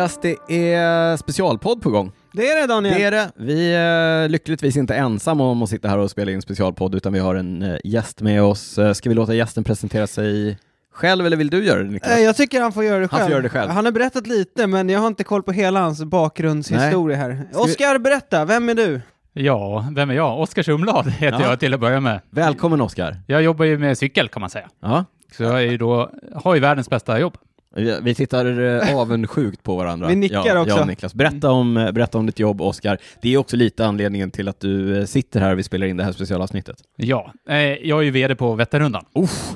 Niklas, det är specialpodd på gång. Det är det Daniel. Det är det. Vi är lyckligtvis inte ensamma om att sitta här och spela in specialpodd, utan vi har en eh, gäst med oss. Eh, Ska vi låta gästen presentera sig själv, eller vill du göra det Niklas? Eh, Jag tycker han får göra det Han själv. får göra det själv. Han har berättat lite, men jag har inte koll på hela hans bakgrundshistoria här. vi- Oskar, berätta, vem är du? Ja, vem är jag? Oskar Sumblad heter Ja. jag till att börja med. Välkommen Oskar. Jag jobbar ju med cykel kan man säga. Ja. Så jag är ju då, har ju världens bästa jobb. Vi tittar eh, avundsjukt på varandra. Vi nickar ja, också. Jag och Niklas. Berätta om, eh, berätta om ditt jobb, Oskar. Det är också lite anledningen till att du eh, sitter här och vi spelar in det här specialavsnittet. Ja, jag är ju VD på Vätternrundan. Uff,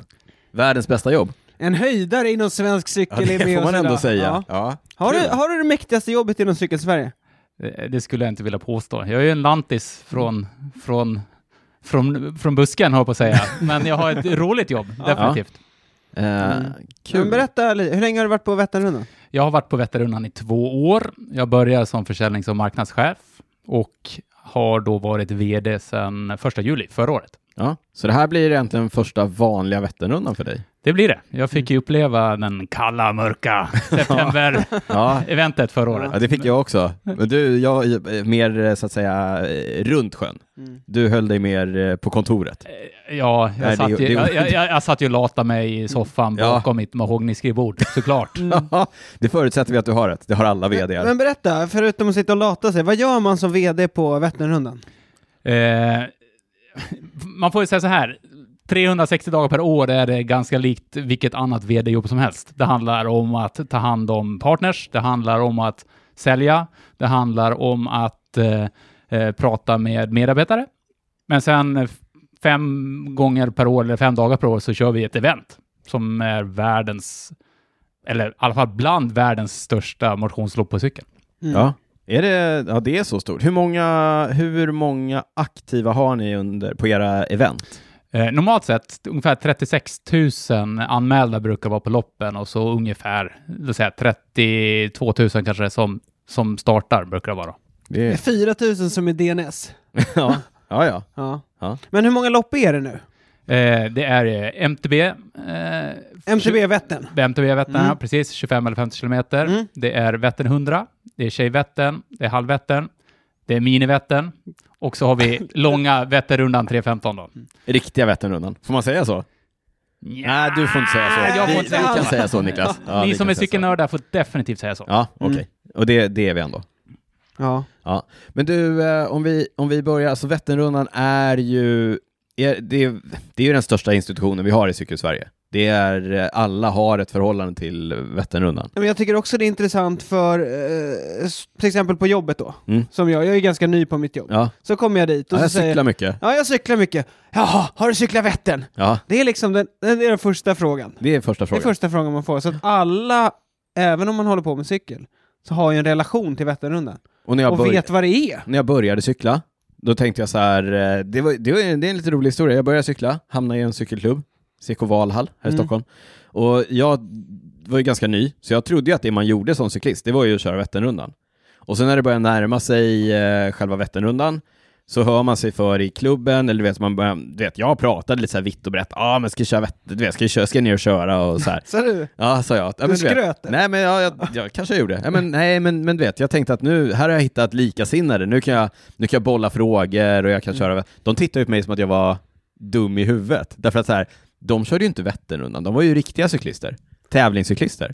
världens bästa jobb. En höjdare inom svensk Ja, cykel är det med får man ändå idag. säga. Ja. Ja. Har, du, har du det mäktigaste jobbet inom Cykelsverige? Det skulle jag inte vilja påstå. Jag är ju en lantis från, från, från, från busken, har jag på att säga. Men jag har ett roligt jobb, definitivt. Eh, Men kul. berätta, li- hur länge har du varit på Vätternrundan? Jag har varit på Vätternrundan i två år. Jag började som försäljnings och marknadschef och har då varit VD sedan första juli förra året. Ja, så det här blir egentligen första vanliga Vätternrundan för dig? Det blir det. Jag fick ju uppleva den kalla, mörka september-eventet Ja, förra året. ja, det fick jag också. Men du, jag är mer eh, så att säga eh, runt sjön. Mm. Du höll dig mer eh, på kontoret. Ja, jag, Nej, satt det- ju, det- jag, jag, jag, jag satt ju och latade mig i soffan Ja. bakom mitt mahognyskrivbord, såklart. Det förutsätter vi att du har rätt. Det har alla vd Men berätta, förutom att sitta och lata sig, vad gör man som VD på Vätternrundan? Eh, man får ju säga så här, 360 dagar per år är det ganska likt vilket annat vd-jobb som helst. Det handlar om att ta hand om partners, det handlar om att sälja, det handlar om att eh, eh, prata med medarbetare. Men sen eh, fem gånger per år, eller fem dagar per år, så kör vi ett event som är världens, eller i alla fall bland världens största motionslopp på cykel. Mm. Ja. Är det, ja, det är så stort. Hur många, hur många aktiva har ni under, på era event? Eh, normalt sett ungefär 36 000 anmälda brukar vara på loppen och så ungefär låt säga 32 000 kanske som, som startar brukar det vara. Det är är, 4000 som är DNS. ja, ja, ja. Ja. Ja. Men hur många lopp är det nu? Eh, det är eh, MTB. Eh, MTB Vättern? MTB Vättern, Mm. ja, precis. 25 eller 50 kilometer. Mm. Det är Vättern 100. Det är Tjejvättern. Det är Halvvättern. Det är Minivättern. Och så har vi långa Vätternrundan 315 då. Riktiga Vätternrundan. Får man säga så? Nej, du får inte säga så. jag får vi, inte vi säga kan så. säga så Niklas. Ja, Ni som är cykelnördar får definitivt säga så. Ja, okej. Mm. Och det, det är vi ändå. Ja. Ja, men du, eh, om vi, om vi börjar, alltså Vätternrundan är ju, är, det, är- det är ju den största institutionen vi har i Cykelsverige. Det är, eh, alla har ett förhållande till Vätternrundan. Men jag tycker också det är intressant för, eh, till exempel på jobbet då, Mm. som jag, jag är ganska ny på mitt jobb. Ja, Så kommer jag dit och ja så jag säger cyklar mycket. Ja, jag cyklar mycket. Jaha, har du cyklat Vättern? Ja, Det är liksom den, det är den första frågan. det är första Det är frågan. första frågan man får. Så att alla, även om man håller på med cykel, så har ju en relation till Vätternrundan. Och när jag, Och börj- vet vad det är. när jag började cykla, då tänkte jag så här, eh, det, var, det, var, det är en lite rolig historia. Jag började cykla, hamnade i en cykelklubb, CK Valhall här i Mm. Stockholm. Och jag var ju ganska ny, så jag trodde ju att det man gjorde som cyklist, det var ju att köra Vätternrundan. Och sen när det började närma sig eh, själva Vätternrundan, så hör man sig för i klubben, eller du vet, man börjar, du vet jag pratade lite så här vitt och brett, ja ah, men ska jag köra Vättern, du vet, ska jag, köra, ska jag ner och köra och så här. Så du, Ja, sa jag. Ja, men du vet, skröt. Nej, men ja, jag, jag kanske gjorde. Ja, men, nej, men, men du vet, jag tänkte att nu, här har jag hittat likasinnade. Nu kan jag, nu kan jag bolla frågor och jag kan köra. De tittade ju på mig som att jag var dum i huvudet. Därför att så här, de körde ju inte Vätternrundan. De var ju riktiga cyklister. Tävlingscyklister.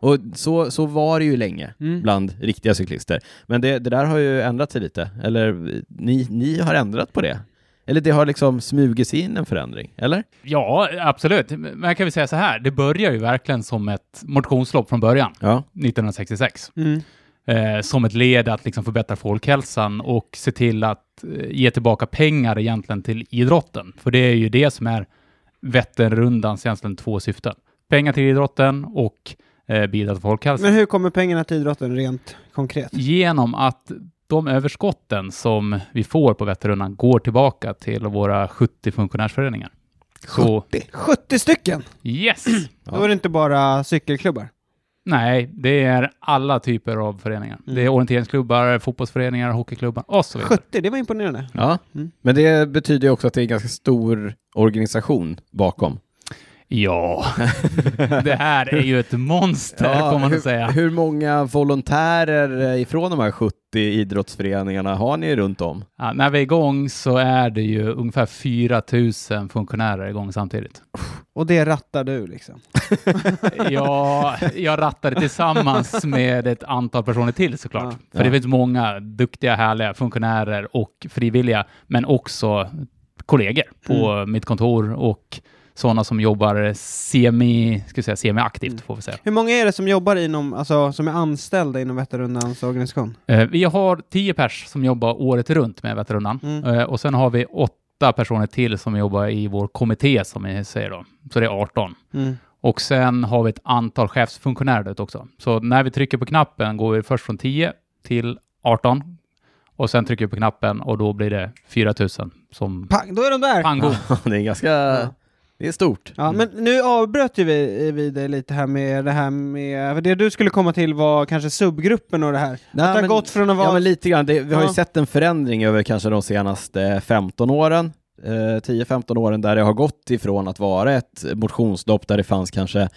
Och så, så var det ju länge Mm. bland riktiga cyklister. Men det, det där har ju ändrat sig lite. Eller ni, ni har ändrat på det. Eller det har liksom smugit sig in en förändring, eller? Ja, absolut. Men jag kan väl säga så här, det börjar ju verkligen som ett motionslopp från början, Ja. 1966. Mm. Eh, som ett led att liksom förbättra folkhälsan och se till att eh, ge tillbaka pengar egentligen till idrotten. För det är ju det som är Vätternrundans egentligen två syften. Pengar till idrotten och eh, bidra till folkhälsan. Men hur kommer pengarna till idrotten rent konkret? Genom att de överskotten som vi får på Vätternrundan går tillbaka till våra 70 funktionärsföreningar. Så, 70 stycken! yes! Då är det inte bara cykelklubbar. Nej, det är alla typer av föreningar. Mm. Det är orienteringsklubbar, fotbollsföreningar, hockeyklubbar och så vidare. 70, det var imponerande. Ja, Mm. men det betyder ju också att det är en ganska stor organisation bakom. Ja, det här är ju ett monster får man hur, säga. hur många volontärer ifrån de här 70 idrottsföreningarna har ni runt om? Ja, när vi är igång så är det ju ungefär 4 000 funktionärer igång samtidigt. Och det rattar du liksom. Ja, jag rattar det tillsammans med ett antal personer till såklart. Ja. För det finns många duktiga, härliga funktionärer och frivilliga, men också kollegor på mitt kontor och sådana som jobbar semi, ska säga, semi-aktivt Mm. får vi säga. Hur många är det som jobbar inom, alltså som är anställda inom Vätternrundans organisation? Eh, Vi har 10 pers som jobbar året runt med Vätternrundan Mm. Eh, och sen har vi åtta personer till som jobbar i vår kommitté som vi säger då. Så det är 18. Mm. Och sen har vi ett antal chefsfunktionärer också. Så när vi trycker på knappen går vi först från 10 till 18. Och sen trycker vi på knappen och då blir det 4000 som Pang, då är de där! pango. det är ganska... Ja. Det är stort. Ja, men nu avbröt ju vi, vi det lite här med det här med, för det du skulle komma till var kanske subgruppen och det här. Nej, att det har gått från att vara... Ja, men lite grann. Det, vi har Ja. ju sett en förändring över kanske de senaste 15 åren, eh, 10-15 åren, där det har gått ifrån att vara ett motionslopp där det fanns kanske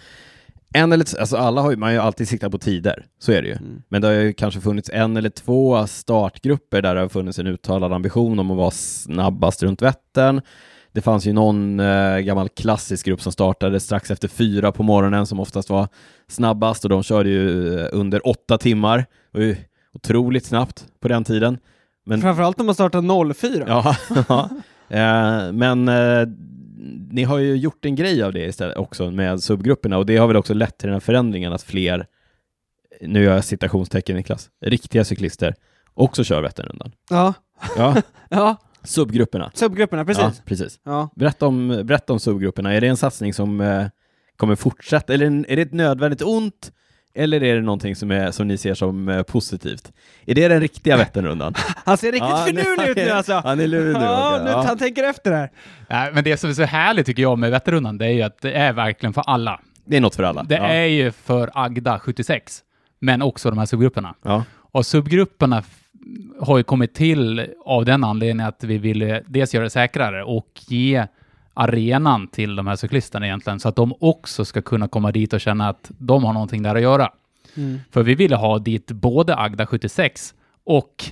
en eller alltså alla har ju, man har ju alltid siktat på tider, så är det ju. Mm. Men det har ju kanske funnits en eller två startgrupper där det har funnits en uttalad ambition om att vara snabbast runt Vättern. Det fanns ju någon eh, gammal klassisk grupp som startade strax efter fyra på morgonen som oftast var snabbast och de körde ju eh, under åtta timmar. Det var ju otroligt snabbt på den tiden. Men, Framförallt om man startar 04. ja, ja. Eh, men eh, ni har ju gjort en grej av det istället också med subgrupperna och det har väl också lett till den här förändringen att fler, nu gör jag citationstecken Niklas, riktiga cyklister också kör Vätternrundan. Ja. Ja, ja, subgrupperna. subgrupperna, precis. Ja, precis. Ja. Berätta om, berätta om subgrupperna. Är det en satsning som eh, kommer fortsätta? Eller är det ett nödvändigt ont? Eller är det någonting som, är, som ni ser som eh, positivt? Är det den riktiga Vätternrundan? Han ser riktigt finurlig ut nu alltså! Han är lurig nu. Ja, nu, Ja. han tänker efter här. Nej, men det som är så härligt tycker jag med Vätternrundan, det är ju att det är verkligen för alla. Det är något för alla. Det ja. är ju för Agda 76, men också de här subgrupperna. Ja. Och subgrupperna har ju kommit till av den anledningen att vi ville dels göra det säkrare och ge arenan till de här cyklisterna egentligen, så att de också ska kunna komma dit och känna att de har någonting där att göra. Mm. För vi ville ha dit både Agda 76 och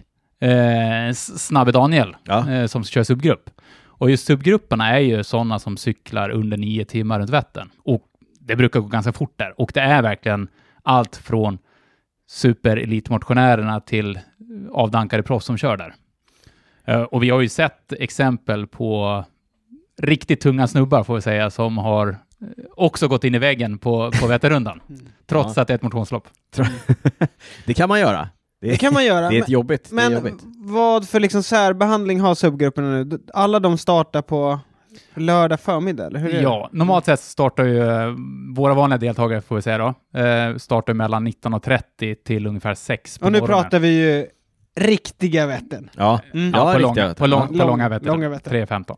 eh, Snabbe Daniel Ja. eh, som kör subgrupp. Och just subgrupperna är ju sådana som cyklar under nio timmar runt Vättern. Och det brukar gå ganska fort där. Och det är verkligen allt från superelitmotionärerna till avdankade proffs som kör där. Eh, och vi har ju sett exempel på riktigt tunga snubbar, får vi säga, som har eh, också gått in i väggen på, på Vätternrundan. trots Ja. att det är ett motionslopp. Det kan man göra. Det Det kan man göra. det är ett men- jobbigt. det är Men jobbigt. vad för liksom särbehandling har subgrupperna nu? Alla de startar på lördag förmiddag, eller hur är det? Ja, normalt sett startar ju eh, våra vanliga deltagare, får vi säga då, eh, startar mellan 19.30 till ungefär 6 på Och nu morgonen. pratar vi ju riktiga Vättern. Ja. Mm. Ja, på, riktiga långa, Vättern. på, lång, på Lång- långa Vättern. långa Vättern. 3.15.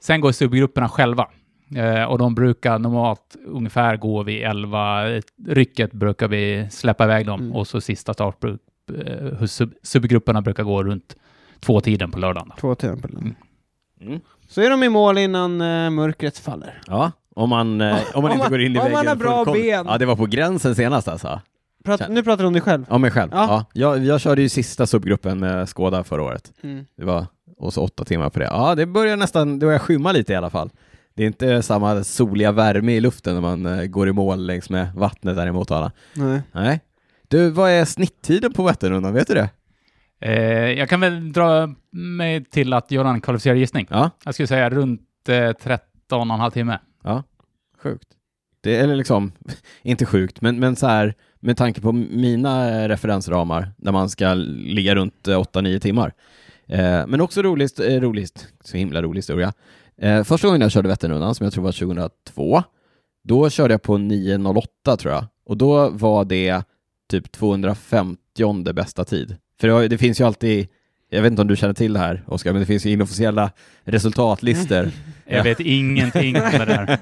Sen går subgrupperna själva. Eh, och de brukar normalt ungefär gå vid 11. Rycket brukar vi släppa iväg dem. Mm. Och så sista start, eh, sub, subgrupperna brukar gå runt två tiden på lördagen. då. Två timmar på lördag. Mm. Mm. Så är de i mål innan uh, mörkret faller. ja. Om man, eh, om man Om inte man- går in i om man väggen har bra fullkomligt. ben. Ja, det var på gränsen senast alltså. Prat, nu pratar du om dig själv. Ja, mig själv. Ja. Ja. Jag, jag körde ju sista subgruppen med Skåda förra året. Mm. Det var och så åtta timmar på det. Ja, det börjar nästan, det börjar skymma lite i alla fall. Det är inte samma soliga värme i luften när man eh, går i mål längs med vattnet där i Motala. Nej. Nej. Du, vad är snitttiden på Vätternrundan? Vet du det? Eh, jag kan väl dra mig till att göra en kvalificerad gissning. Ja, Jag skulle säga runt eh, 13 och en halv timme. sjukt. Det, eller liksom, inte sjukt, men, men så här, med tanke på mina eh, referensramar, när man ska ligga runt eh, 8-9 timmar. Eh, men också roligt, eh, roligt, så himla rolig historia. Eh, första gången jag körde Vätternrundan, som jag tror var 2002, då körde jag på 9.08 tror jag. Och då var det typ 250 bästa tid. För det, har- det finns ju alltid, jag vet inte om du känner till det här Oskar, men det finns ju inofficiella resultatlistor. Jag Ja. vet ingenting om det där.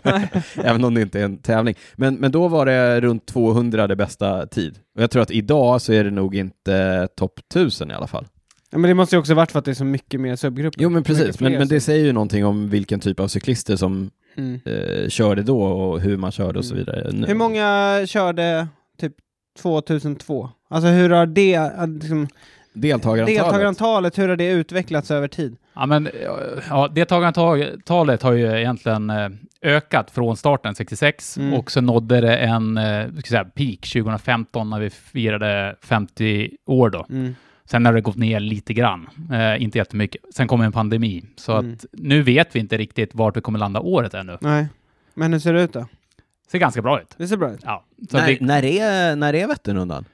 Även om det inte är en tävling. Men, men då var det runt 200 det bästa tid. Och jag tror att idag så är det nog inte topp 1000 i alla fall. Ja, men det måste ju också varit för att det är så mycket mer subgrupper. Jo men precis, men, men det säger ju någonting om vilken typ av cyklister som Mm. eh, körde då och hur man körde och så vidare. Nu- Hur många körde typ 2002? Alltså hur har det, äh, liksom, Deltagarantalet? deltagarantalet, hur har det utvecklats över tid? Ja, men ja, deltagarantalet har ju egentligen eh, ökat från starten 66 Mm. och så nådde det en eh, säga, peak 2015 när vi firade 50 år då. Mm. Sen har det gått ner lite grann, eh, inte jättemycket. Sen kom en pandemi, så Mm. att nu vet vi inte riktigt vart vi kommer landa året ännu. Nej. Men hur ser det ut då? Ser ganska bra ut. Det ser bra ut. Ja. Så När, vi, när, är, när är Vätternrundan?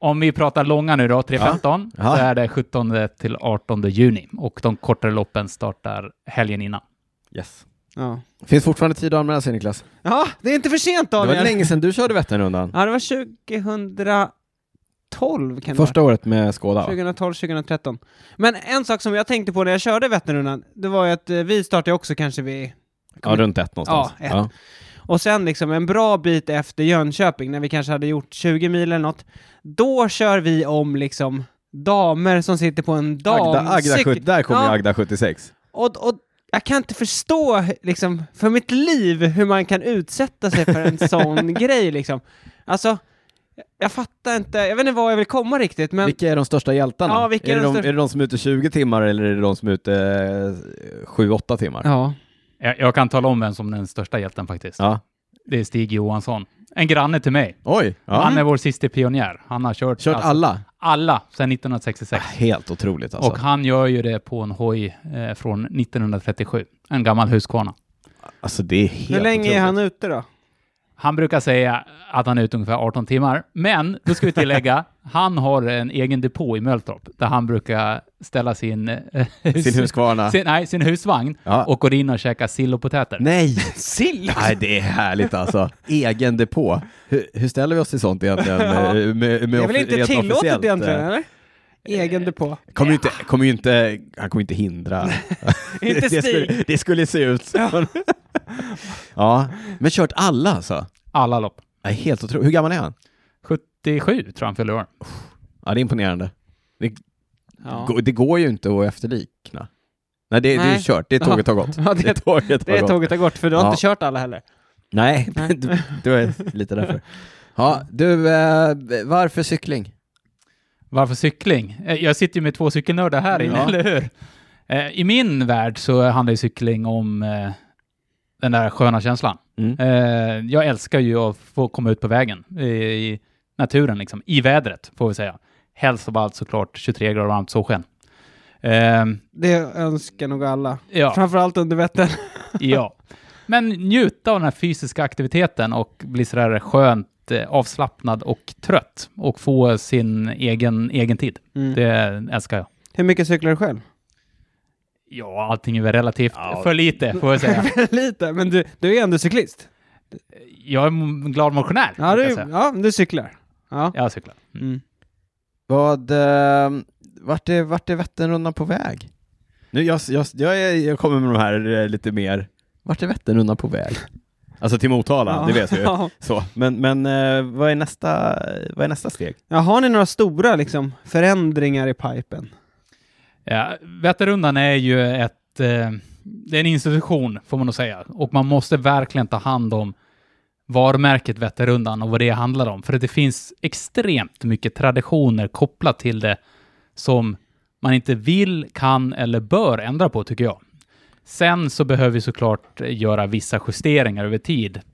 om vi pratar långa nu då, 3.15, Ja. Ja. så är det 17 till 18 juni och de kortare loppen startar helgen innan. Yes. Ja. Finns fortfarande tid att anmäla sig Niklas? ja, det är inte för sent Det var Daniel! länge sedan du körde Vätternrundan. Ja, det var 2012 kan det Första året med Skåda va? 2012, 2013. Men en sak som jag tänkte på när jag körde Vätternrundan, det var ju att eh, vi startade också kanske vid... Ja, runt ett någonstans. Ja, ett. Och sen liksom en bra bit efter Jönköping, när vi kanske hade gjort 20 mil eller något, då kör vi om liksom damer som sitter på en dam... Agda, Agda, cykel- 70, där kommer Ja. Agda 76. Och, och jag kan inte förstå, liksom, för mitt liv, hur man kan utsätta sig för en sån grej, liksom. Alltså, jag fattar inte, jag vet inte vad jag vill komma riktigt, men... Vilka är de största hjältarna? Ja, vilka är, är det de de, största- är det de som är ute 20 timmar eller är det de som är ute 7-8 timmar? Ja. Jag, jag kan tala om vem som är den största hjälten faktiskt. Ja. Det är Stig Johansson. En granne till mig. Oj! Ja. Han är vår sista pionjär. Han har kört, Kört alltså, alla? alla sedan 1966. Helt otroligt alltså. Och han gör ju det på en hoj eh, från 1937. En gammal Husqvarna. Alltså det är helt Hur länge otroligt. är han ute då? Han brukar säga att han är ute ungefär 18 timmar, men då ska vi tillägga, han har en egen depå i Mölltorp där han brukar ställa sin, eh, Sin Husqvarna? sin, nej, sin husvagn Ja. och går in och käkar sill och potäter. Nej! Sill! Nej, det är härligt alltså. Egen depå. Hur, hur ställer vi oss till sånt egentligen? Ja. Med, med, med Det är väl inte tillåtet egentligen, eh, eller? Egen depå. Kommer ju inte, kommer inte, han kommer inte hindra. Inte det, skulle, det skulle se ut så. Ja. men kört alla alltså? Alla lopp. Nej, helt otroligt. Hur gammal är han? 77 tror jag han fyller år. Ja, det är imponerande. Det, Ja. går- det går ju inte att efterlikna. Nej, det, det är Nej. kört. Det tåget har gått. Ja, det- tåget har Det gått. tåget har gått, för du har Ja. inte kört alla heller. Nej, det, det var lite därför. Ja, du, eh, varför cykling? Varför cykling? Eh, Jag sitter ju med två cykelnördar här inne, Ja. eller hur? Eh, I min värld så handlar ju cykling om eh, den där sköna känslan. Mm. Jag älskar ju att få komma ut på vägen i, naturen, liksom. I vädret, får vi säga. Helst av allt såklart 23 grader varmt solsken. Eh, Det önskar nog alla. ja, Framförallt under Vättern. ja. Men njuta av den här fysiska aktiviteten och bli sådär skönt avslappnad och trött och få sin egen, egen tid. Mm. Det älskar jag. Hur mycket cyklar du själv? Ja, allting är väl relativt. Ja. För lite, får jag säga. Lite, men du, du är ändå cyklist. Jag är en glad motionär, Ja, du, ja du cyklar. Ja. Jag cyklar. Mm. Mm. Vad, eh, vart är, vart är Vätternrundan på väg? Nu, jag, jag, jag, jag kommer med de här eh, lite mer, vart är Vätternrundan på väg? Alltså till Motala, Ja. det vet vi ju. Så, men, men eh, vad, är nästa, vad är nästa steg? Ja, har ni några stora liksom, förändringar i pipen? Ja, Vätternrundan är ju ett... Eh, det är en institution, får man nog säga. Och man måste verkligen ta hand om varumärket Vätternrundan och vad det handlar om. För att det finns extremt mycket traditioner kopplat till det som man inte vill, kan eller bör ändra på, tycker jag. Sen så behöver vi såklart göra vissa justeringar över tid.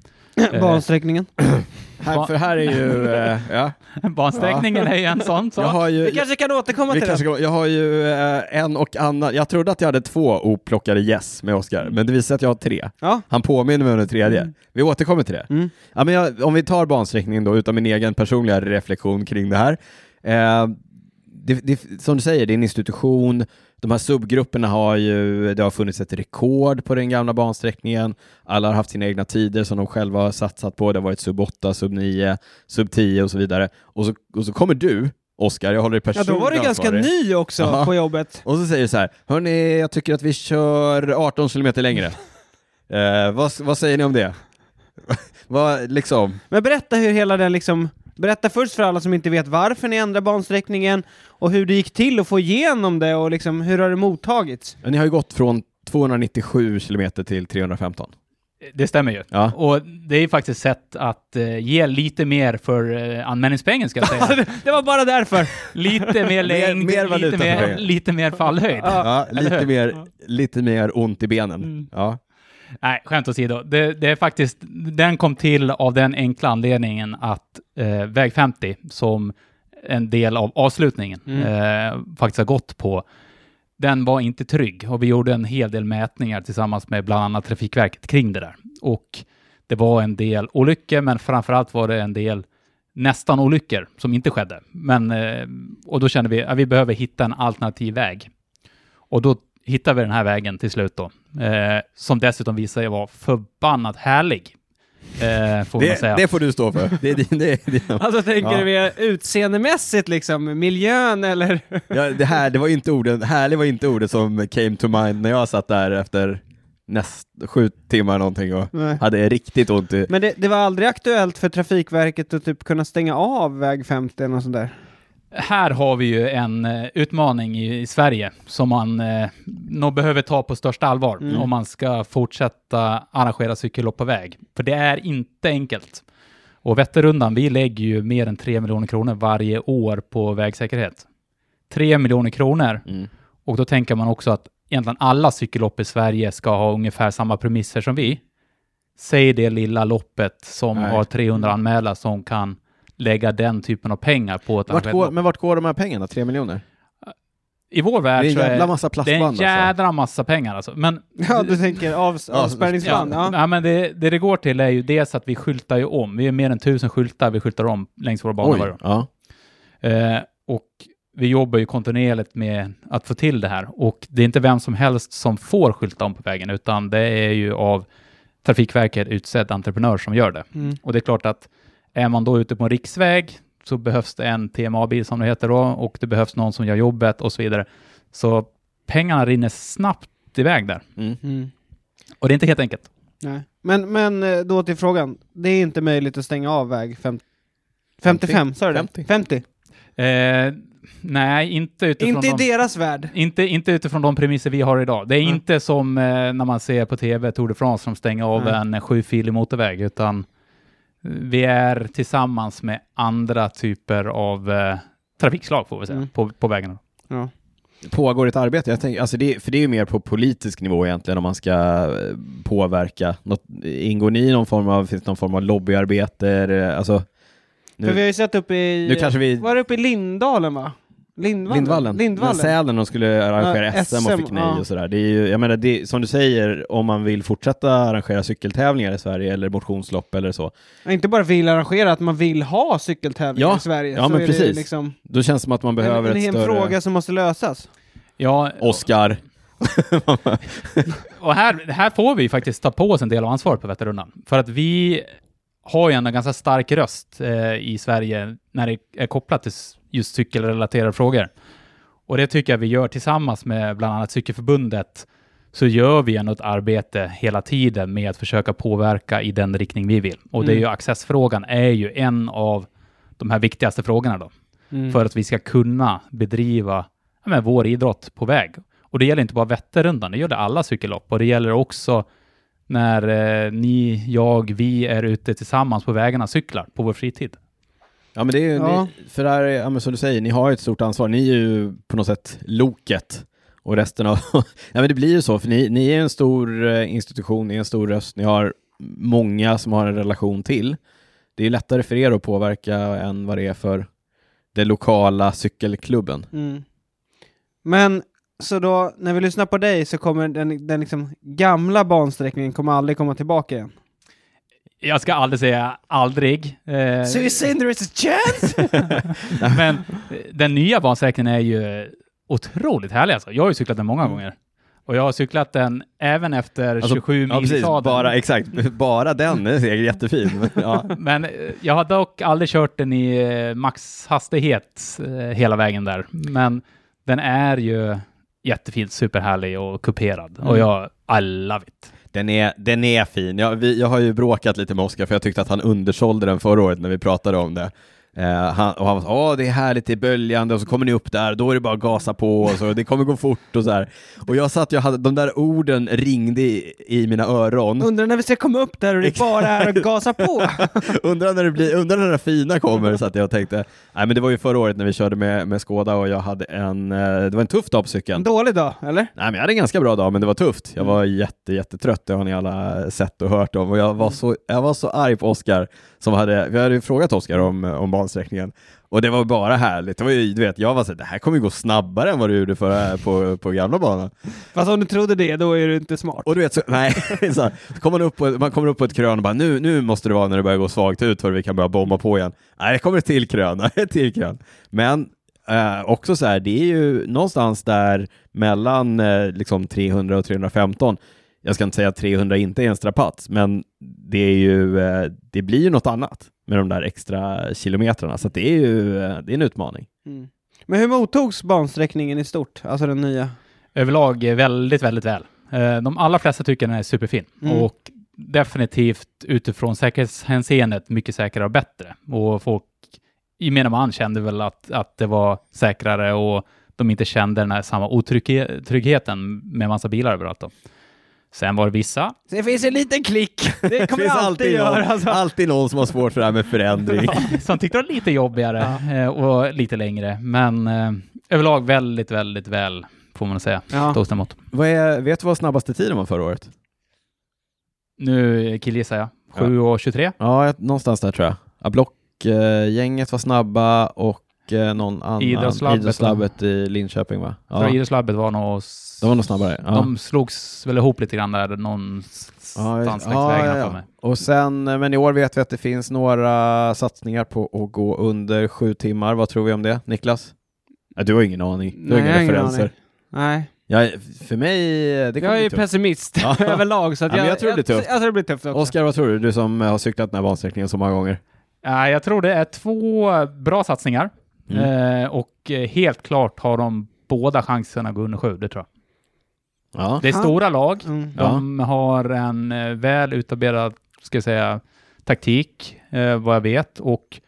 Eh. Bansträckningen? Här, för här är ju, eh, ja, Bansträckningen är ju en sån sak. jag har ju, Vi kanske kan återkomma till kanske, det. jag har ju eh, en och annan, jag trodde att jag hade två oplockade yes med Oscar, men det visar sig att jag har tre. Ja. Han påminner mig om den tredje. Mm. Vi återkommer till det. Mm. Ja, men jag, om vi tar bansträckningen då, utan min egen personliga reflektion kring det här. Eh, det, det, som du säger, det är en institution. De här subgrupperna har ju, det har funnits ett rekord på den gamla bansträckningen. Alla har haft sina egna tider som de själva har satsat på. Det har varit sub 8, sub 9, sub 10 och så vidare. Och så, och så kommer du, Oskar, jag håller dig Ja, personligen då var du ganska ny också Ja. på jobbet. Och så säger du så här, hörni, jag tycker att vi kör 18 kilometer längre. eh, vad, vad säger ni om det? vad, liksom, Men berätta hur hela den liksom... Berätta först för alla som inte vet varför ni ändrade bansträckningen och hur det gick till att få igenom det och liksom hur har det mottagits? ni har ju gått från 297 kilometer till 315. Det stämmer ju. Ja. Och det är ju faktiskt sätt att eh, ge lite mer för eh, anmälningspengen ska jag säga. det var bara därför. lite mer längd, mer valuta lite, mer, lite mer fallhöjd. Ja, lite mer, lite mer ont i benen. Mm. Ja. Nej, skämt åsido. Det, det är faktiskt, den kom till av den enkla anledningen att eh, väg 50, som en del av avslutningen, Mm. eh, faktiskt har gått på, den var inte trygg och vi gjorde en hel del mätningar tillsammans med bland annat Trafikverket kring det där. Och det var en del olyckor, men framförallt var det en del nästan olyckor som inte skedde. Men, eh, och då kände vi att vi behöver hitta en alternativ väg. Och då hittade vi den här vägen till slut då, eh, som dessutom visade sig vara förbannat härlig. Eh, får man Det, säga. det får du stå för. Det är din, det är din. Alltså tänker Ja. du mer utseendemässigt liksom, miljön eller? Ja, det här, det var inte orden, härlig var inte ordet som came to mind när jag satt där efter näst, sju timmar någonting och Nej. hade riktigt ont i... Men det, det var aldrig aktuellt för Trafikverket att typ kunna stänga av väg 50 eller något sånt där? Här har vi ju en eh, utmaning i, i Sverige som man eh, nog behöver ta på största allvar Mm. om man ska fortsätta arrangera cykellopp på väg. För det är inte enkelt. Och Vätternrundan, vi lägger ju mer än 3 miljoner kronor varje år på vägsäkerhet. 3 miljoner kronor. Mm. Och då tänker man också att egentligen alla cykellopp i Sverige ska ha ungefär samma premisser som vi. Säg det lilla loppet som Nej. har 300 anmälda som kan lägga den typen av pengar på ett Vart går, men vart går de här pengarna? Tre miljoner? I vår Det värld är en jävla massa det är en plastband alltså. jädra massa pengar alltså. Men, Ja, du tänker av, Ja, avspärrningsband? ja, Ja. nej, men det, det det går till är ju dels att vi skyltar ju om. Vi är mer än tusen skyltar vi skyltar om längs våra banor varje ja. Eh, och vi jobbar ju kontinuerligt med att få till det här. Och det är inte vem som helst som får skylta om på vägen, utan det är ju av Trafikverket utsedd entreprenör som gör det. Mm. Och det är klart att är man då ute på en riksväg så behövs det en TMA-bil som det heter då och det behövs någon som gör jobbet och så vidare. Så pengarna rinner snabbt iväg där. Mm. Mm. Och det är inte helt enkelt. Nej. Men, men eh, då till frågan. Det är inte möjligt att stänga av väg fem, 55, sa du det? 50. 50. Eh, nej, inte utifrån Inte i de, deras värld. inte, inte utifrån de premisser vi har idag. Det är Nej. inte som eh, när man ser på tv Tour de France som stänger av Nej. en sjufilig motorväg, utan vi är tillsammans med andra typer av eh, trafikslag, får vi säga, Mm. på, på vägarna. Ja. Pågår ett arbete? Jag tänker, alltså det, för det är ju mer på politisk nivå egentligen om man ska eh, påverka. Något, ingår ni i någon form av, finns någon form av lobbyarbete? Alltså, nu, För vi har ju sett uppe i... nu kanske vi... Var det uppe i Lindalen va? Lindvallen? Lindvallen. Lindvallen. Men Sälen, de skulle arrangera Ja, SM och SM, fick nej ja. och sådär. Det är ju, jag menar, det, som du säger, om man vill fortsätta arrangera cykeltävlingar i Sverige eller motionslopp eller så, Ja, Inte bara vill arrangera, att man vill ha cykeltävlingar Ja, i Sverige. ja, så men är Det precis. liksom då känns det som att man behöver en, ett en, större... fråga som måste lösas. Ja, Oscar. och här, här får vi faktiskt ta på oss en del av ansvaret på Vätternrundan. För att vi har ju en ganska stark röst eh, i Sverige när det är kopplat till just cykelrelaterade frågor. Och det tycker jag vi gör tillsammans med bland annat Cykelförbundet. Så gör vi ändå ett arbete hela tiden med att försöka påverka i den riktning vi vill. Och det är ju Mm. accessfrågan är ju en av de här viktigaste frågorna då. Mm. För att vi ska kunna bedriva ja, men, vår idrott på väg. Och det gäller inte bara Vätternrundan, det gäller alla cykellopp. Och det gäller också när eh, ni, jag, vi är ute tillsammans på vägarna och cyklar på vår fritid. Ja men det är ju, Ja. ni, för där, är- ja, men som du säger, ni har ju ett stort ansvar. Ni är ju på något sätt loket och resten av... ja men det blir ju så, för ni, ni är en stor eh, institution, ni är en stor röst, ni har många som har en relation till. Det är lättare för er att påverka än vad det är för den lokala cykelklubben. Mm. Men så då, när vi lyssnar på dig så kommer den, den liksom gamla bansträckningen kommer aldrig komma tillbaka igen? Jag ska aldrig säga aldrig. Eh, So you're saying there is a chance? men eh, den nya bansträckningen är ju otroligt härlig alltså. Jag har ju cyklat den många Mm. gånger. Och jag har cyklat den även efter Alltså, 27 Ja mil sadeln. bara, exakt, bara den är jättefin. Ja. Men eh, jag har dock aldrig kört den i eh, maxhastighet hela vägen där. Men den är ju jättefint, superhärlig och kuperad. Och Mm. jag, I love it. Den är, den är fin. Jag, vi, jag har ju bråkat lite med Oskar för jag tyckte att han undersålde den förra året när vi pratade om det. Eh, han, och han sa, åh det är härligt, det är böljande och så kommer ni upp där, då är det bara att gasa på och så, det kommer gå fort och så här. Och jag satt, jag hade, de där orden ringde i, i mina öron. Undrar när vi ska komma upp där och det bara är att gasa på. undrar när det blir, undrar när det fina kommer, så att jag tänkte, nej men det var ju förra året när vi körde med, med Skoda och jag hade en, eh, det var en tuff dag på cykeln. En dålig dag, eller? Nej men jag hade en ganska bra dag, men det var tufft. Jag var jätte, jättetrött, det har ni alla sett och hört om. Och jag var så, jag var så arg på Oskar, som hade, vi hade ju frågat Oskar om, om bansträckningen. Och det var bara härligt. Det var ju, du vet, jag var så här, det här kommer ju gå snabbare än vad du gjorde för, på, på gamla banan. Fast om du trodde det, då är du inte smart. Och du vet, så, nej, så, här, man, upp på, man kommer upp på ett krön och bara nu, nu måste det vara när det börjar gå svagt ut för vi kan börja bomba på igen. Nej, det kommer ett till krön, ett till krön. Men eh, också så här, det är ju någonstans där mellan eh, liksom 300 och 315 jag ska inte säga att 300 inte är en strapats, men det, är ju, eh, det blir ju något annat med de där extra kilometrarna, så att det är ju eh, det är en utmaning. Mm. Men hur mottogs bansträckningen i stort, alltså den nya? Överlag väldigt, väldigt väl. Eh, De allra flesta tycker den är superfin Mm. och definitivt utifrån säkerhetshänseendet mycket säkrare och bättre. Och folk i gemene man kände väl att, att det var säkrare och de inte kände den här samma otryggheten med massa bilar överallt. Då. Sen var det vissa Det finns en liten klick, det kommer finns alltid, alltid göra. någon, Alltså. alltid någon som har svårt för det här med förändring. som tyckte det var lite jobbigare eh, och lite längre. Men eh, överlag väldigt, väldigt väl, får man säga. Ja. Toast emot. vad är, vet du vad snabbaste tiden var förra året? Nu killgissar jag. Ja. 7.23. Ja, jag- någonstans där tror jag. Ja, Blockgänget var snabba och eh, någon annan. Idrottslabbet, Idrottslabbet i Linköping va? Ja. Idrottslabbet var nog... de var nog snabbare. Ja. De slogs väl ihop lite grann där någonstans Ja, längs ja, vägarna ja, för mig. Och sen, eh, men i år vet vi att det finns några satsningar på att gå under sju timmar. Vad tror vi om det, Niklas? Ja, du har ingen aning. Du har Nej, inga jag referenser. aning. Nej, Ja, för mig, det jag är ju pessimist Ja. överlag, så att Ja, jag, jag tror det blir tufft. Jag, tror det blir tufft också. Oskar, vad tror du? Du som har cyklat den här bansträckningen så många gånger. Ja, jag tror det är två bra satsningar. Mm. Eh, och eh, helt klart har de båda chansen att gå under sju, det tror jag. Ja. Det är Ja. stora lag. Mm. De har en eh, väl utarbetad, ska jag säga, taktik, eh, vad jag vet. Och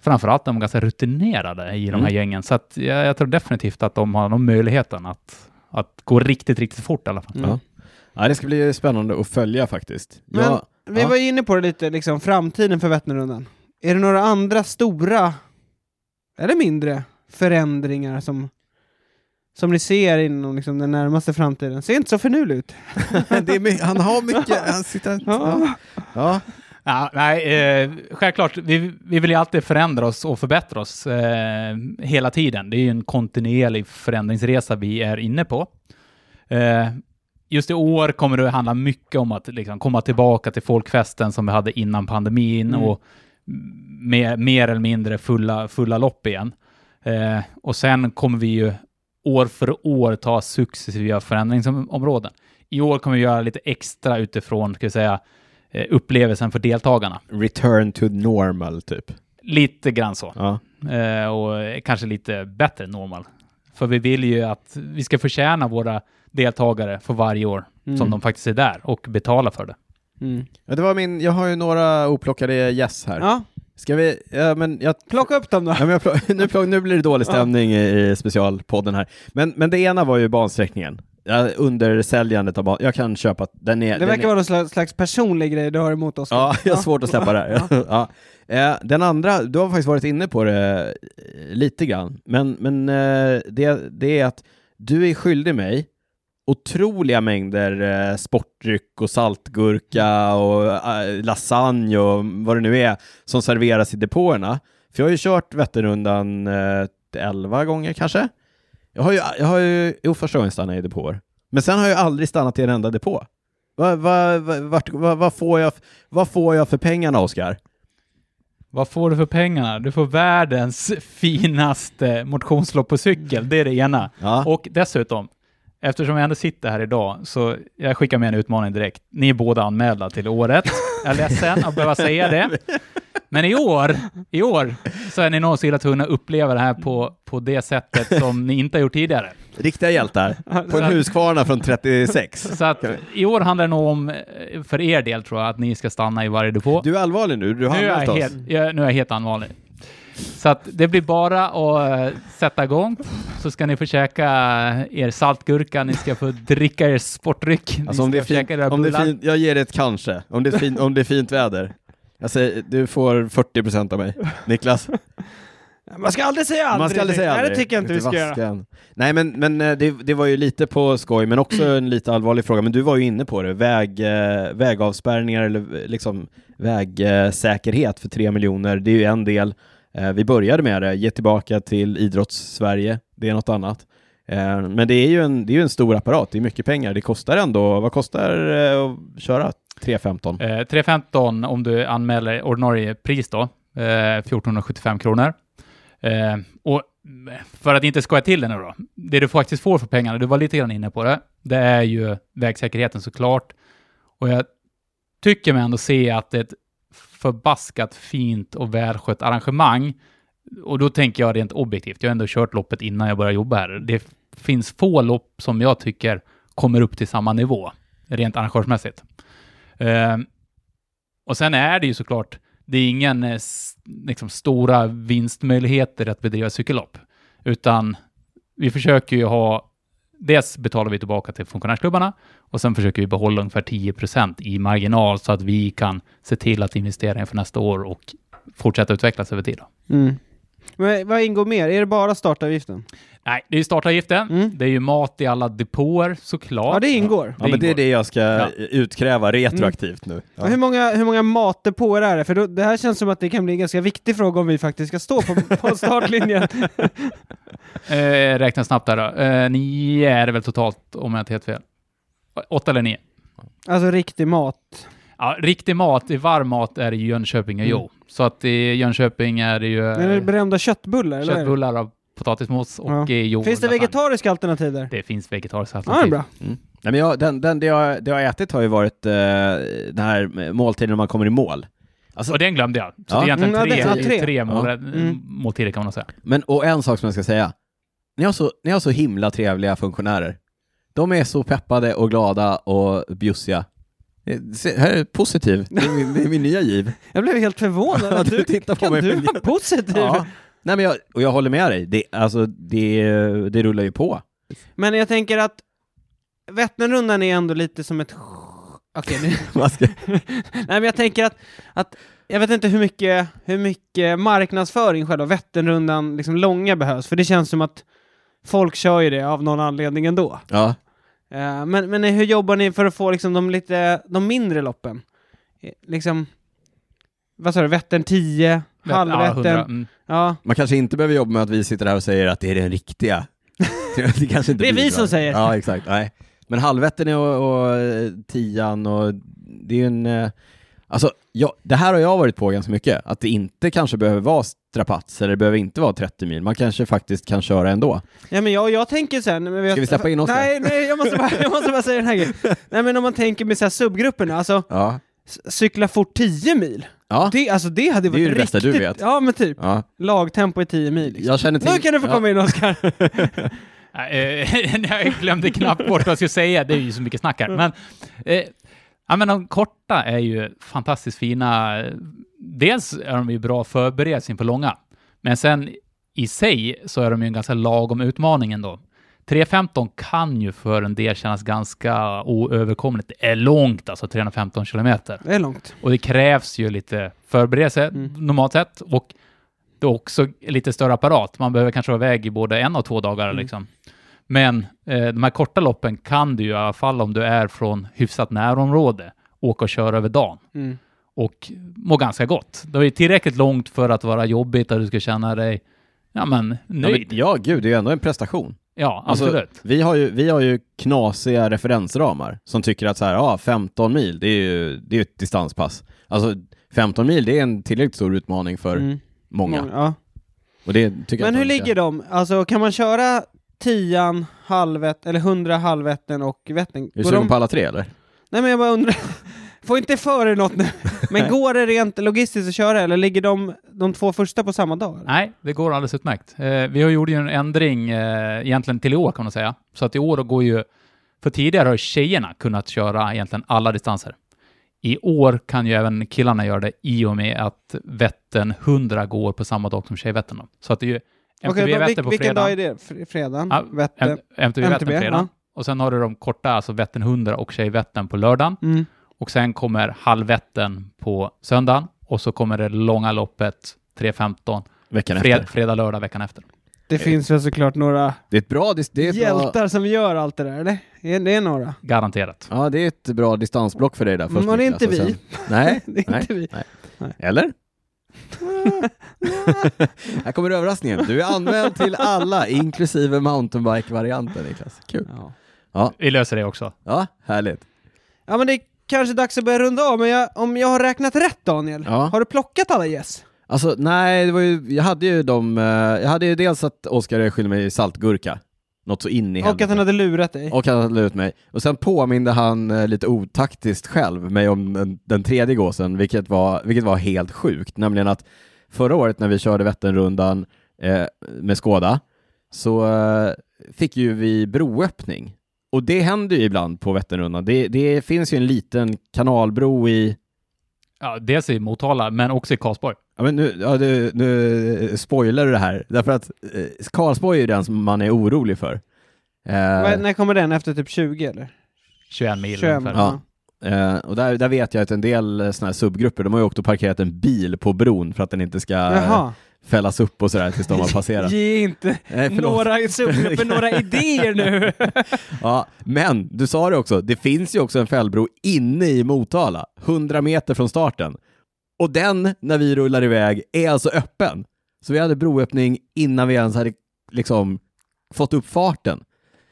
framförallt de är ganska rutinerade i de här Mm. gängen. Så att jag, jag tror definitivt att de har någon möjligheten att, att gå riktigt, riktigt fort i alla fall. Mm. Ja. Ja, det ska bli spännande att följa faktiskt. Men- Ja, Vi Ja. var inne på det lite, liksom framtiden för Vätternrundan. Är det några andra stora, eller mindre, förändringar som, som ni ser inom liksom, den närmaste framtiden? Ser inte så finurlig ut. det är, my- han har mycket, han sitter... Ja. Ja. Ja, nej, eh, självklart, vi, vi vill ju alltid förändra oss och förbättra oss eh, hela tiden. Det är ju en kontinuerlig förändringsresa vi är inne på. Eh, just i år kommer det att handla mycket om att liksom, komma tillbaka till folkfesten som vi hade innan pandemin Mm. och mer, mer eller mindre fulla, fulla lopp igen. Eh, och sen kommer vi ju år för år ta successiva förändringsområden. I år kommer vi göra lite extra utifrån, ska vi säga, eh, upplevelsen för deltagarna. Return to normal, typ. Lite grann så. Ja. Eh, och kanske lite bättre än normal. För vi vill ju att vi ska förtjäna våra deltagare för varje år Mm. som de faktiskt är där och betala för det. Mm. Ja, det var min, jag har ju några oplockade gäss här. Ja, Ska vi, ja men jag plocka upp dem då. Ja, men jag nu, plock, nu blir det dålig stämning i, i specialpodden här. Men, men det ena var ju bansträckningen. Ja, under säljandet av ban, jag kan köpa, den är... Det verkar vara någon slags, slags personlig grej du har emot oss. Ja, jag har svårt att släppa det här. Ja. Eh, den andra, du har faktiskt varit inne på det eh, lite grann, men, men eh, det, det är att du är skyldig mig otroliga mängder eh, sportdryck och saltgurka och eh, lasagne och vad det nu är som serveras i depåerna. För jag har ju kört Vätternrundan eh, 11 gånger kanske. Jag har ju, jag har ju, jo första gången stannade jag i depåer. Men sen har jag aldrig stannat i en enda depå. Vad va, va, va, får, jag, vad får jag för pengarna, Oskar? Vad får du för pengarna? Du får världens finaste motionslopp på cykel. Det är det ena. Ja. Och dessutom, eftersom jag ändå sitter här idag, så jag skickar med en utmaning direkt. Ni är båda anmälda till året. Jag är ledsen att behöva säga det. Men i år, i år så är ni nog så illa tvungna att uppleva det här på, på det sättet som ni inte har gjort tidigare. Riktiga hjältar. På en Husqvarna från 36. Så att i år handlar det nog om, eh, för er del tror jag, att ni ska stanna i varje depå. Du är allvarlig nu, du har nu, är anmält oss. helt, jag, nu är jag helt anvanlig. Så att det blir bara att eh, sätta igång, så ska ni få käka er saltgurka, ni ska få dricka er sportdryck, Alltså om det, fint, om det är fint, jag ger det ett kanske. Om det är, fin, om det är fint väder. Jag säger, du får 40% av mig. Niklas? Man ska aldrig säga aldrig. Man ska aldrig säga Nej, aldrig. det tycker jag inte vi ska göra. vasken. Nej men, men eh, det, det var ju lite på skoj, men också en lite allvarlig fråga. Men du var ju inne på det, Väg, eh, vägavspärrningar eller eh, liksom vägsäkerhet för tre miljoner, det är ju en del. Eh, vi började med det, ge tillbaka till idrottssverige, det är något annat. Eh, men det är ju en, det är en stor apparat, det är mycket pengar. Det kostar ändå, vad kostar det att köra 315? Eh, 315 om du anmäler ordinarie pris då, eh, 1475 kronor. Eh, och för att inte skoja till det nu då, det du faktiskt får för pengarna, du var lite grann inne på det, det är ju vägsäkerheten såklart. Och jag tycker mig ändå se att det är ett förbaskat fint och välskött arrangemang. Och då tänker jag rent objektivt, jag har ändå kört loppet innan jag började jobba här. Det finns få lopp som jag tycker kommer upp till samma nivå, rent arrangörsmässigt. Eh, och sen är det ju såklart, det är ingen eh, liksom, stora vinstmöjligheter att bedriva cykellopp, utan vi försöker ju ha, dels betalar vi tillbaka till funktionärsklubbarna och sen försöker vi behålla ungefär 10% i marginal så att vi kan se till att investera inför nästa år och fortsätta utvecklas över tid. Då. Mm. Men vad ingår mer? Är det bara startavgiften? Nej, det är ju startavgiften, Mm. det är ju mat i alla depåer såklart. Ja, det ingår. Ja men det är det jag ska Ja. utkräva retroaktivt nu. Ja. Och Hur många, hur många matdepåer är det? För då, det här känns som att det kan bli en ganska viktig fråga om vi faktiskt ska stå på, på startlinjen. Eh, räkna snabbt där då. Eh, nio är det väl totalt, om jag inte helt fel. Åtta eller nio. Alltså riktig mat. Ja, riktig mat, i varm mat är det ju Jönköping och Mm. Jo. Så att i Jönköping är det ju Är det berömda köttbullar? Eller? köttbullar av potatismos och Ja. Jo. Finns det vegetariska alternativ där? Det finns vegetariska Ja, det är alternativ. bra. Mm. Nej, men jag, den, den, det, jag, det jag har ätit har ju varit eh, den här måltiden när man kommer i mål. Alltså, Och den glömde jag. Så Ja. det är egentligen Mm, ja, tre, ja, tre. tre, mål, Mm. måltider kan man säga. men, och en sak som jag ska säga. Ni har, så, ni har så himla trevliga funktionärer. De är så peppade och glada och bjussiga. Eh, Se, här är positiv. Det är min, det är min nya giv. Jag blev helt förvånad att Du du, tittar på kan mig du vara positiv? Ja. Nej, men jag, och jag håller med dig. Det, alltså, det, det rullar ju på. Men jag tänker att Vätternrundan är ändå lite som ett... Okej, nu... Nej, men jag tänker att, att jag vet inte hur mycket, hur mycket marknadsföring själva Vätternrundan liksom långa behövs, för det känns som att folk kör ju det av någon anledning ändå. ja. Eh, men, men hur jobbar ni för att få liksom de lite, de mindre loppen? Eh, Liksom, vad sa du, Vättern 10, Ja, Halvvättern? hundra. Mm. Ja, Man kanske inte behöver jobba med att vi sitter här och säger att det är den riktiga. det, kanske inte Det är vi bidrar. som säger. Ja, exakt. Nej. Men halvvätten och, och eh, tian och det är ju en... Alltså, jag, det här har jag varit på ganska mycket. Att det inte kanske behöver vara strapats eller det behöver inte vara 30 mil. Man kanske faktiskt kan köra ändå. Ja men jag, jag tänker sen... Men Ska vi släppa in Oskar? Nej, nej, jag måste bara, jag måste bara säga den här grejen. Nej men om man tänker med så här subgrupperna, alltså Ja. cykla fort 10 mil. Ja. Det, alltså det hade Det är ju varit det bästa riktigt... du vet. Ja men typ. ja. Lagtempo i 10 mil. Liksom. Jag känner till... Nu kan du få ja. komma in Oskar. Nej, eh, jag glömde knappt bort vad jag skulle säga, det är ju så mycket snack här. Men, eh, ja, men de korta är ju fantastiskt fina. Dels är de ju bra förberedelse inför långa, men sen i sig så är de ju en ganska lagom utmaning ändå. 3.15 kan ju för en del kännas ganska oöverkomligt. Det är långt, alltså 315 kilometer. Det är långt. Och det krävs ju lite förberedelse Mm. normalt sett. Och det är också lite större apparat. Man behöver kanske vara iväg i både en och två dagar Mm. liksom. Men eh, de här korta loppen kan du ju i alla fall om du är från hyfsat närområde åka och köra över dagen Mm. Och må ganska gott. Det är ju tillräckligt långt för att vara jobbigt att du ska känna dig ja, men, Ja, nöjd. men, ja, gud, det är ju ändå en prestation. Ja, Alltså, absolut. Vi har, ju, vi har ju knasiga referensramar som tycker att så här, ja, 15 mil, det är ju det är ett distanspass. Alltså 15 mil, det är en tillräckligt stor utmaning för Mm. många. Ja. Och det tycker Men jag hur ligger de? Alltså kan man köra 10 halvvätt, eller 100 halvvätten och vätten? Är du sugen de... på alla tre eller? Nej men jag bara undrar, får inte för dig något nu. Men går det rent logistiskt att köra eller ligger de, de två första på samma dag? eller? Nej, det går alldeles utmärkt. Eh, vi har gjort ju en ändring eh, egentligen till i år kan man säga. Så att i år går ju, för tidigare har tjejerna kunnat köra egentligen alla distanser. I år kan ju även killarna göra det i och med att Vättern 100 går på samma dag som Tjejvättern. då. Så att det är ju MTB då, Vättern på vilken fredag. dag är det? Fr- Fredagen? Ja, Vättern? MTB Vättern fredag. ja. Och sen har du de korta, alltså Vättern 100 och Tjejvättern på lördagen. Mm. Och sen kommer halvvättern på söndagen. Och så kommer det långa loppet 3.15 Veckan fred, efter. fredag, lördag veckan efter. Det finns väl såklart några Det är ett bra, det är ett bra, hjältar som gör allt det där, eller? Är det är några? Garanterat. ja, det är ett bra distansblock för dig där först. Och det är inte vi. sen- Nej, Det är nej, inte vi. nej. Nej. Eller? här kommer överraskningen. Du är anmäld till alla, inklusive mountainbike-varianten Niklas. Kul. Ja. Vi löser det också. Ja, härligt. ja, men det är kanske dags att börja runda av, men jag, om jag har räknat rätt Daniel, Ja. har du plockat alla gäss? Alltså nej, det var ju, jag hade ju de, eh, jag hade ju dels att Oskar skyllde mig saltgurka, något så in i Och att han hade lurat dig? Och han hade lurat mig. Och sen påminde han eh, lite otaktiskt själv mig om den, den tredje gåsen, vilket var, vilket var helt sjukt. Nämligen att förra året när vi körde Vätternrundan eh, med Skåda så eh, fick ju vi broöppning. Och det händer ju ibland på Vätternrundan. Det, det finns ju en liten kanalbro i Ja, dels i Motala, men också i Karlsborg. Ja, men nu, ja, du, nu spoilar du det här, därför att eh, Karlsborg är ju den som man är orolig för. Eh, Vad- När kommer den? Efter typ 20 eller? 21 mil 21, ungefär. Ja. eh, och där, där vet jag att en del eh, såna här subgrupper, de har ju åkt och parkerat en bil på bron för att den inte ska Jaha. Fällas upp och sådär tills de har passerat. Ge inte Nej, några några idéer nu! Ja, men du sa det också, det finns ju också en fällbro inne i Motala, 100 meter från starten. Och den, när vi rullar iväg, är alltså öppen. Så vi hade broöppning innan vi ens hade liksom fått upp farten.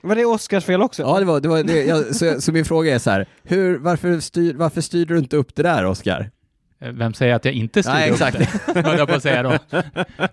Var det Oscars fel också? Ja, det var, det var det. Jag, så, så min fråga är så här, hur, varför, styr, varför styrde du inte upp det där, Oskar? Eh, Vem säger att jag inte styrde Nej, upp exakt. det? Höll jag på att säga då.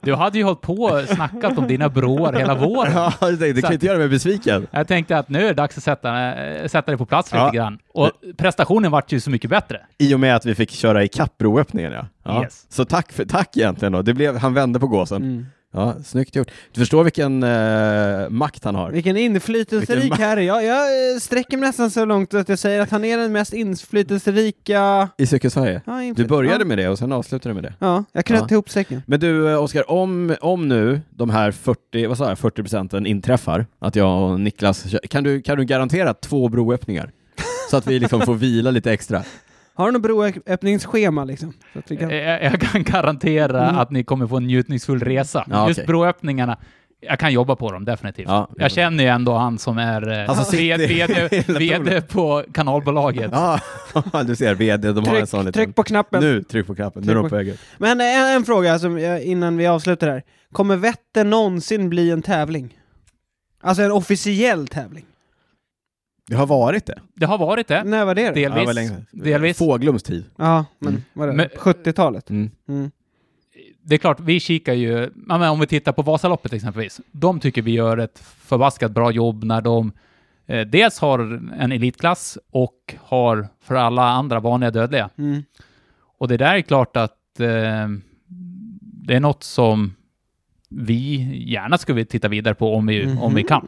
Du hade ju hållit på och snackat om dina broar hela våren. Ja, jag tänkte, det kan inte göra mig besviken. Jag tänkte att nu är det dags att sätta, eh, sätta det på plats lite Ja. grann. Och prestationen vart ju så mycket bättre. I och med att vi fick köra i broöppningen, ja. ja. Yes. Så tack, för, tack egentligen då. Det blev, han vände på gåsen. Mm. Ja, snyggt gjort. Du förstår vilken eh, makt han har. Vilken inflytelserik Vilken herre. Jag, jag eh, sträcker mig nästan så långt att jag säger att han är den mest inflytelserika... I Cykelsverige. Ja, Du började ja. med det och sen avslutade du med det. Ja, jag knöt Ja. ihop säcken. Men du, eh, Oskar, om, om nu de här 40, vad sa jag, 40 procenten inträffar, att jag och Niklas, kan du, kan du garantera två broöppningar? Så att vi liksom får vila lite extra. Har du något broöppningsschema liksom? Så att vi kan... Eh, Jag, jag kan garantera Mm. att ni kommer få en njutningsfull resa. Ja, Just okej. broöppningarna, jag kan jobba på dem definitivt. Ja, jag känner ju ändå han som är eh, i- VD, hela VD på kanalbolaget. Ja, du ser, VD, de har en sån Tryck, liten... tryck på knappen. Nu, tryck på knappen, nu är Tryck de på- väg. Men en, en fråga som jag, innan vi avslutar här. Kommer Vättern någonsin bli en tävling? Alltså en officiell tävling? Det har varit det. Det har varit det. När var det då? Delvis. Ja, var länge. Delvis. Fåglums tid. Ja, men Mm. vad är det? Men- 70-talet? Mm. Mm. Det är klart, vi kikar ju, om vi tittar på Vasaloppet exempelvis. De tycker vi gör ett förbaskat bra jobb när de eh, dels har en elitklass och har för alla andra vanliga dödliga. Mm. Och det där är klart att eh, det är något som vi gärna skulle titta vidare på om vi, om vi kan.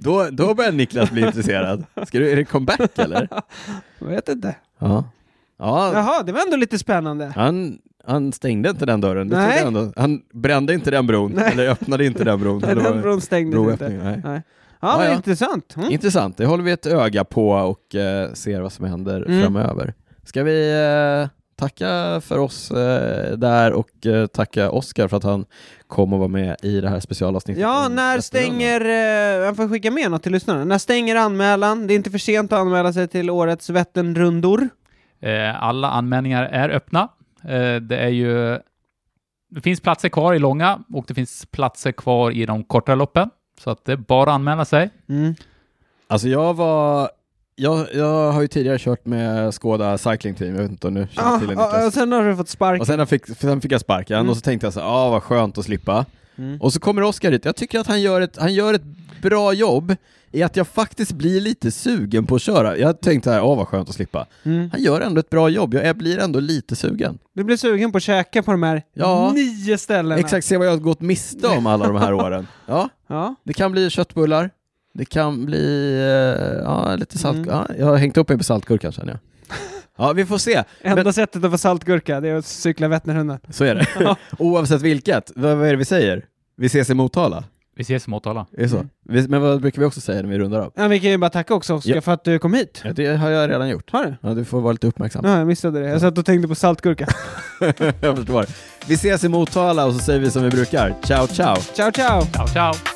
Då, då börjar Niklas bli intresserad. Ska du, är det comeback eller? Jag vet inte. Ja. Ja, Jaha, det var ändå lite spännande. han, han stängde inte den dörren. Nej. ändå. Han brände inte den bron, Nej. eller öppnade inte den bron. Nej, den bron stängdes inte. nej. Nej. Ja, Ja, ja. intressant. Mm. Intressant, det håller vi ett öga på och eh, ser vad som händer Mm. framöver. Ska vi eh, tacka för oss eh, där och eh, tacka Oskar för att han kom och var med i det här specialavsnittet. Ja, när stänger... Eh, jag får skicka med något till lyssnarna. När stänger anmälan? Det är inte för sent att anmäla sig till årets Vätternrundor. Eh, alla anmälningar är öppna. Eh, det är ju... Det finns platser kvar i långa och det finns platser kvar i de kortare loppen. Så att det är bara att anmäla sig. Mm. Alltså jag var... Jag, jag har ju tidigare kört med Skoda Cycling Team, jag vet inte om du känner Ah, till det ah, Niklas. och sen har du fått spark. Och sen fick, sen fick jag sparken Mm. och så tänkte jag så ah, vad skönt att slippa. Mm. Och så kommer Oskar hit, jag tycker att han gör, ett, han gör ett bra jobb i att jag faktiskt blir lite sugen på att köra. Jag tänkte här, åh vad skönt att slippa. Mm. Han gör ändå ett bra jobb, jag, jag blir ändå lite sugen. Du blir sugen på att käka på de här Ja. nio ställena. Exakt, se vad jag har gått miste om alla de här åren. Ja, Ja. det kan bli köttbullar, Det kan bli eh, ja, lite salt. Mm. Ja, jag har hängt upp mig på saltgurkan känner jag. Ja, vi får se. Enda Men, sättet att få saltgurka, det är att cykla Vätternrundan. så är det. Oavsett vilket. Vad, vad är det vi säger? Vi ses i Motala? Vi ses i Motala. Är så? Mm. Men vad brukar vi också säga när vi rundar av? Ja, vi kan ju bara tacka också Oskar Ja. för att du kom hit. Ja, det har jag redan gjort. Har du? Ja, du får vara lite uppmärksam. Ja, jag missade det. Jag satt och tänkte på saltgurka. jag förstår. Vi ses i Motala och så säger vi som vi brukar. Ciao, ciao! ciao, ciao! Ciao, ciao!